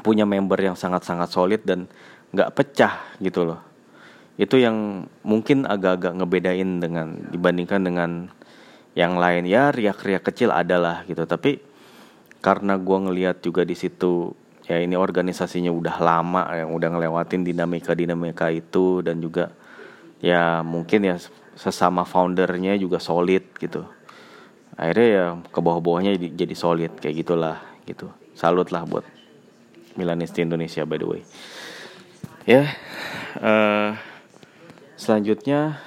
punya member yang sangat-sangat solid dan nggak pecah gitu loh. Itu yang mungkin agak-agak ngebedain dengan dibandingkan dengan yang lain. Ya riak-riak kecil adalah gitu. Tapi karena gue ngeliat juga di situ ya ini organisasinya udah lama yang udah ngelewatin dinamika-dinamika itu dan juga ya mungkin ya sesama foundernya juga solid gitu. Akhirnya ya ke bawah-bawahnya jadi, solid kayak gitulah gitu. Salut lah buat Milanisti Indonesia by the way. Ya uh, selanjutnya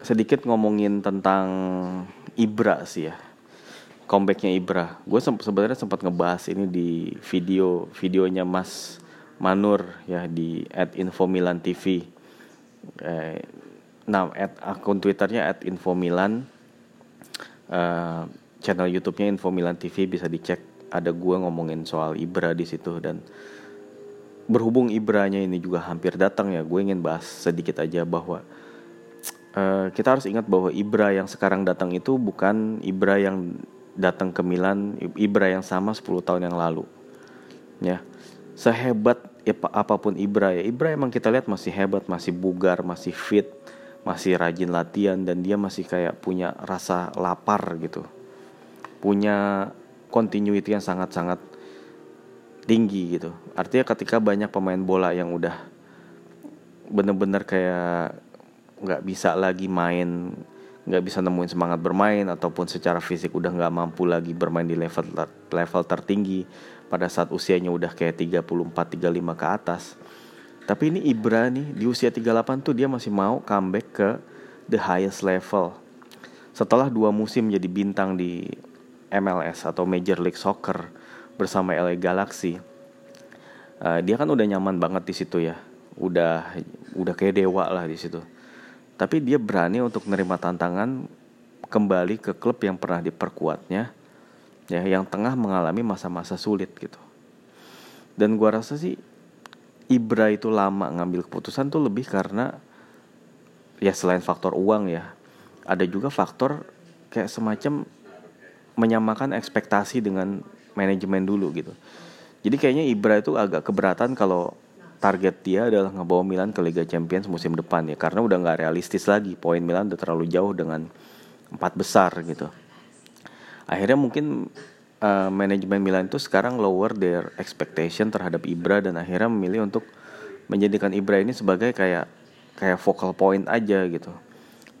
sedikit ngomongin tentang Ibra sih ya. Comebacknya Ibra. Gue se sebenarnya sempat ngebahas ini di video videonya Mas Manur ya di at Info Milan TV eh, nah at akun twitternya at info milan uh, channel youtube-nya info milan tv bisa dicek. Ada gue ngomongin soal ibra di situ dan berhubung ibranya ini juga hampir datang ya gue ingin bahas sedikit aja bahwa uh, kita harus ingat bahwa ibra yang sekarang datang itu bukan ibra yang datang ke Milan ibra yang sama 10 tahun yang lalu. Ya sehebat apa pun Ibra ya Ibra emang kita lihat masih hebat masih bugar masih fit masih rajin latihan dan dia masih kayak punya rasa lapar gitu. Punya continuity yang sangat-sangat tinggi gitu artinya ketika banyak pemain bola yang udah bener-bener kayak nggak bisa lagi main nggak bisa nemuin semangat bermain ataupun secara fisik udah nggak mampu lagi bermain di level level tertinggi pada saat usianya udah kayak 34 35 ke atas. Tapi ini Ibra nih di usia 38 tuh dia masih mau comeback ke the highest level. Setelah dua musim jadi bintang di MLS atau Major League Soccer bersama LA Galaxy. Uh, dia kan udah nyaman banget di situ ya. Udah udah kayak dewa lah di situ. Tapi dia berani untuk menerima tantangan kembali ke klub yang pernah diperkuatnya ya yang tengah mengalami masa-masa sulit gitu dan gua rasa sih Ibra itu lama ngambil keputusan tuh lebih karena ya selain faktor uang ya ada juga faktor kayak semacam menyamakan ekspektasi dengan manajemen dulu gitu. Jadi kayaknya Ibra itu agak keberatan kalau target dia adalah ngebawa Milan ke Liga Champions musim depan ya. Karena udah nggak realistis lagi. Poin Milan udah terlalu jauh dengan empat besar gitu. Akhirnya mungkin uh, manajemen Milan itu sekarang lower their expectation terhadap Ibra dan akhirnya memilih untuk menjadikan Ibra ini sebagai kayak kayak focal point aja gitu.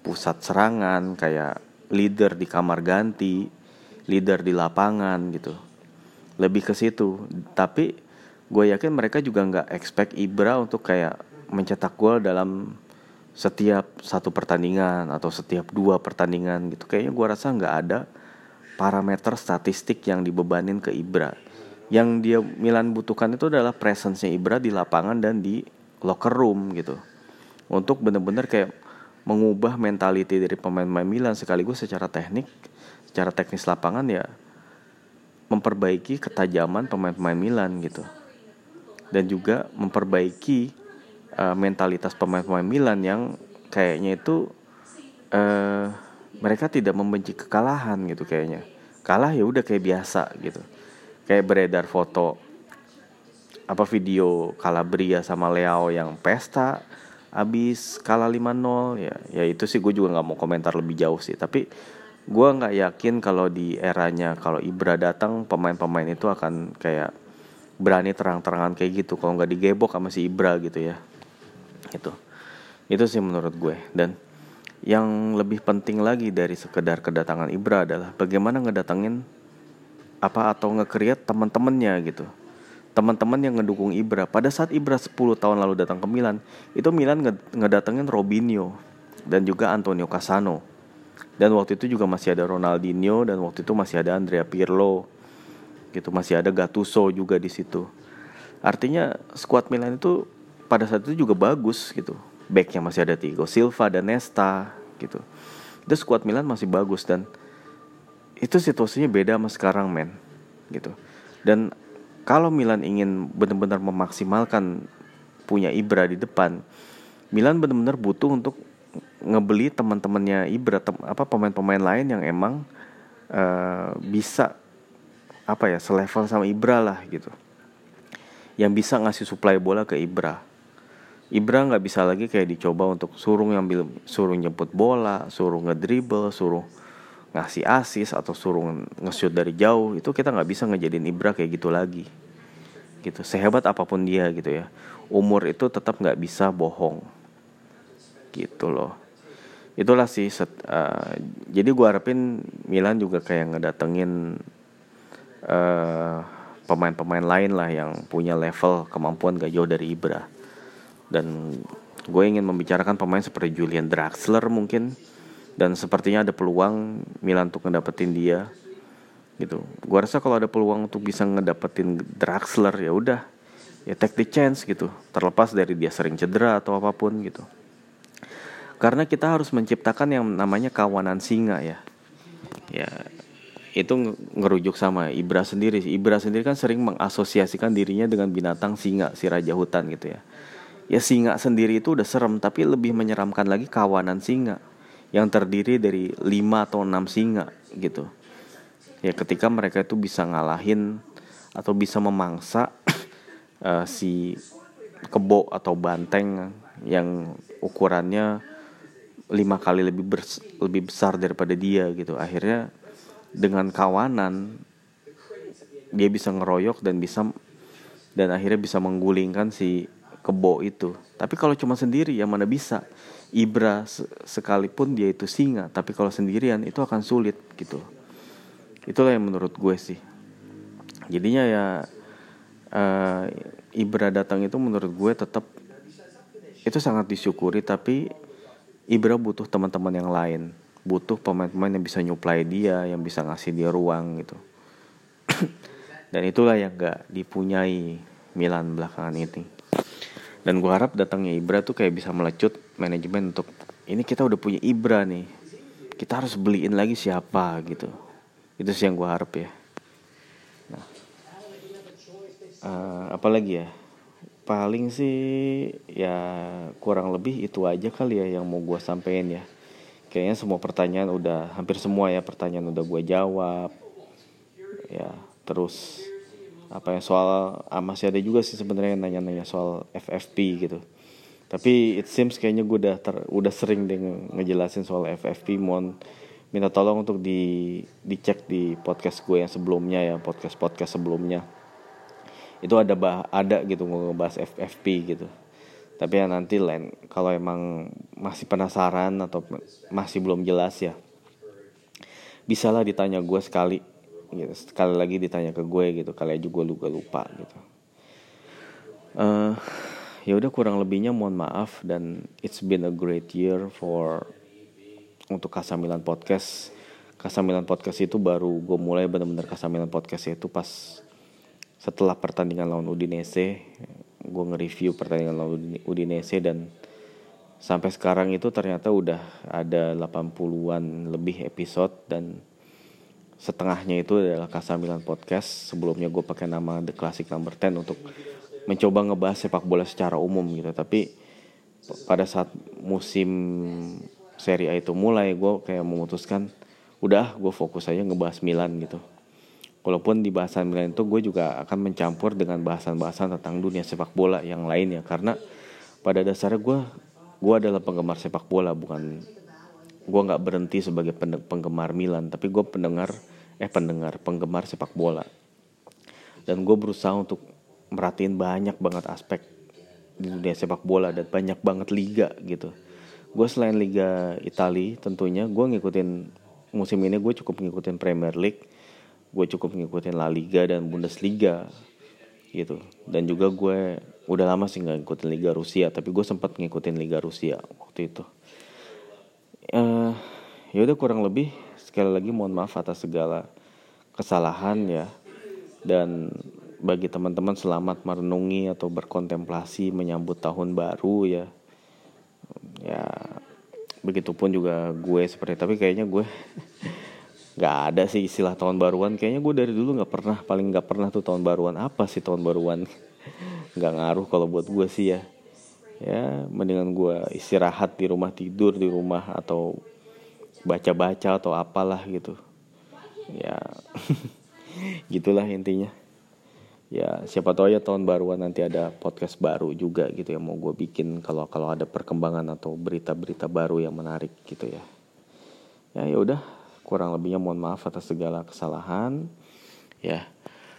Pusat serangan kayak leader di kamar ganti leader di lapangan gitu lebih ke situ tapi gue yakin mereka juga nggak expect Ibra untuk kayak mencetak gol dalam setiap satu pertandingan atau setiap dua pertandingan gitu kayaknya gue rasa nggak ada parameter statistik yang dibebanin ke Ibra. Yang dia Milan butuhkan itu adalah presence-nya Ibra di lapangan dan di locker room gitu. Untuk bener-bener kayak mengubah mentality dari pemain-pemain Milan sekaligus secara teknik, secara teknis lapangan ya memperbaiki ketajaman pemain-pemain Milan gitu. Dan juga memperbaiki uh, mentalitas pemain-pemain Milan yang kayaknya itu uh, mereka tidak membenci kekalahan gitu kayaknya. Kalah ya udah kayak biasa gitu. Kayak beredar foto apa video Calabria sama Leo yang pesta abis kalah 5-0 ya ya itu sih gue juga nggak mau komentar lebih jauh sih. Tapi gue nggak yakin kalau di eranya kalau Ibra datang pemain-pemain itu akan kayak berani terang-terangan kayak gitu. Kalau nggak digebok sama si Ibra gitu ya. Itu itu sih menurut gue. Dan yang lebih penting lagi dari sekedar kedatangan Ibra adalah bagaimana ngedatengin apa atau nge-create teman-temannya gitu. Teman-teman yang ngedukung Ibra. Pada saat Ibra 10 tahun lalu datang ke Milan, itu Milan ngedatengin Robinho dan juga Antonio Cassano. Dan waktu itu juga masih ada Ronaldinho dan waktu itu masih ada Andrea Pirlo. Gitu, masih ada Gattuso juga di situ. Artinya skuad Milan itu pada saat itu juga bagus gitu. Backnya masih ada Thiago Silva dan Nesta gitu. Itu skuad Milan masih bagus dan itu situasinya beda sama sekarang men gitu. Dan kalau Milan ingin benar-benar memaksimalkan punya Ibra di depan, Milan benar-benar butuh untuk ngebeli teman-temannya Ibra tem apa pemain-pemain lain yang emang uh, bisa apa ya selevel sama Ibra lah gitu. Yang bisa ngasih suplai bola ke Ibra. Ibra nggak bisa lagi kayak dicoba untuk suruh ngambil suruh nyebut bola suruh ngedribble suruh ngasih asis atau suruh nge-shoot dari jauh. Itu kita nggak bisa ngejadiin Ibra kayak gitu lagi. Gitu. Sehebat apa pun dia gitu ya. Umur itu tetap nggak bisa bohong. Gitu loh itulah sih set, uh, jadi gue harapin Milan juga kayak ngedatengin pemain pemain-pemain lain lah yang punya level kemampuan gak jauh dari Ibra. Dan gue ingin membicarakan pemain seperti Julian Draxler mungkin dan sepertinya ada peluang Milan untuk ngedapetin dia gitu. Gua rasa kalau ada peluang untuk bisa ngedapetin Draxler ya udah ya take the chance gitu. Terlepas dari dia sering cedera atau apa pun gitu karena kita harus menciptakan yang namanya kawanan singa ya. Ya itu ngerujuk sama Ibra sendiri Ibra sendiri kan sering mengasosiasikan dirinya dengan binatang singa si raja hutan gitu ya. Ya singa sendiri itu udah serem tapi lebih menyeramkan lagi kawanan singa yang terdiri dari 5 atau 6 singa gitu. Ya ketika mereka itu bisa ngalahin atau bisa memangsa uh, [clears throat] si kebo atau banteng yang ukurannya lima kali lebih bers lebih besar daripada dia gitu. Akhirnya dengan kawanan dia bisa ngeroyok dan bisa dan akhirnya bisa menggulingkan si kebo itu. Tapi kalau cuma sendiri ya mana bisa? Ibra sekalipun dia itu singa tapi kalau sendirian itu akan sulit gitu. Itulah yang menurut gue sih. Jadinya ya uh, Ibra datang itu menurut gue tetap itu sangat disyukuri tapi Ibra butuh teman-teman yang lain. Butuh pemain-pemain yang bisa nyuplai dia yang bisa ngasih dia ruang gitu. [clears throat] Dan itulah yang gak dipunyai Milan belakangan ini. Dan gue harap datangnya Ibra tuh kayak bisa melecut manajemen untuk ini kita udah punya Ibra nih. Kita harus beliin lagi siapa gitu. Itu sih yang gue harap ya. Nah. Uh, apa lagi ya paling sih ya kurang lebih itu aja kali ya yang mau gue sampein ya. Kayaknya semua pertanyaan udah hampir semua ya pertanyaan udah gue jawab. Ya terus apa ya soal ah, masih ada juga sih sebenarnya nanya-nanya soal FFP gitu. Tapi it seems kayaknya gue udah ter, udah sering deh ngejelasin soal FFP mohon minta tolong untuk di dicek di podcast gue yang sebelumnya ya podcast podcast sebelumnya itu ada bah ada gitu ngebahas FFP gitu. Tapi ya nanti lain kalau emang masih penasaran atau masih belum jelas ya bisalah ditanya gue sekali gitu. Sekali lagi ditanya ke gue gitu kali aja gue lupa lupa gitu. Uh, ya udah kurang lebihnya mohon maaf dan it's been a great year for untuk Kasamilan podcast. Kasamilan podcast itu baru gue mulai bener-bener Kasamilan podcast itu pas setelah pertandingan lawan Udinese gue nge-review pertandingan lawan Udinese dan sampai sekarang itu ternyata udah ada 80-an lebih episode dan setengahnya itu adalah Kasamilan Podcast. Sebelumnya gue pakai nama The Classic Number 10 untuk mencoba ngebahas sepak bola secara umum gitu. Tapi pada saat musim Serie A itu mulai, gue kayak memutuskan udah gue fokus aja ngebahas Milan gitu. Walaupun di bahasan Milan itu gue juga akan mencampur dengan bahasan-bahasan tentang dunia sepak bola yang lainnya karena pada dasarnya gue gue adalah penggemar sepak bola bukan gue nggak berhenti sebagai penggemar Milan tapi gue pendengar eh pendengar penggemar sepak bola. Dan gue berusaha untuk merhatiin banyak banget aspek di dunia sepak bola dan banyak banget liga gitu. Gue selain liga Italia tentunya gue ngikutin musim ini gue cukup ngikutin Premier League gue cukup ngikutin La Liga dan Bundesliga gitu. Dan juga gue udah lama sih nggak ngikutin Liga Rusia tapi gue sempat ngikutin Liga Rusia waktu itu. Uh, ya udah kurang lebih sekali lagi mohon maaf atas segala kesalahan ya. Dan bagi teman-teman selamat merenungi atau berkontemplasi menyambut tahun baru ya. Ya begitupun juga gue seperti tapi kayaknya gue [laughs] nggak ada sih istilah tahun baruan. Kayaknya gue dari dulu nggak pernah paling nggak pernah tuh tahun baruan apa sih tahun baruan. [laughs] Nggak ngaruh kalau buat gue sih ya. Ya mendingan gue istirahat di rumah tidur di rumah atau baca-baca atau apalah gitu. Ya [laughs] gitulah intinya. Ya siapa tahu ya tahun baruan nanti ada podcast baru juga gitu ya mau gue bikin kalau kalau ada perkembangan atau berita-berita baru yang menarik gitu ya. Ya ya udah kurang lebihnya mohon maaf atas segala kesalahan ya.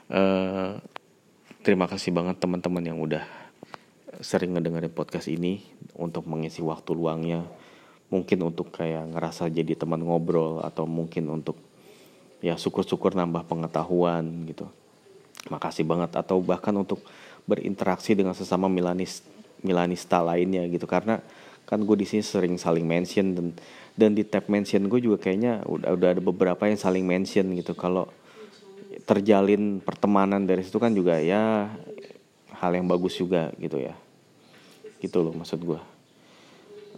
Uh, terima kasih banget teman-teman yang udah sering ngedengerin podcast ini untuk mengisi waktu luangnya. Mungkin untuk kayak ngerasa jadi teman ngobrol atau mungkin untuk ya syukur-syukur nambah pengetahuan gitu. Makasih banget. Atau bahkan untuk berinteraksi dengan sesama Milanis Milanista lainnya gitu. Karena kan gue di sini sering saling mention dan dan di tab mention gue juga kayaknya udah udah ada beberapa yang saling mention gitu. Kalau terjalin pertemanan dari situ kan juga ya hal yang bagus juga gitu ya. Gitu loh maksud gue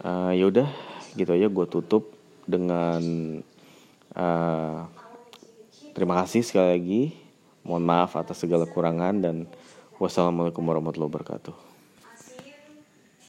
uh, ya udah gitu aja gue tutup dengan uh, terima kasih sekali lagi. Mohon maaf atas segala kurangan dan wassalamualaikum warahmatullahi wabarakatuh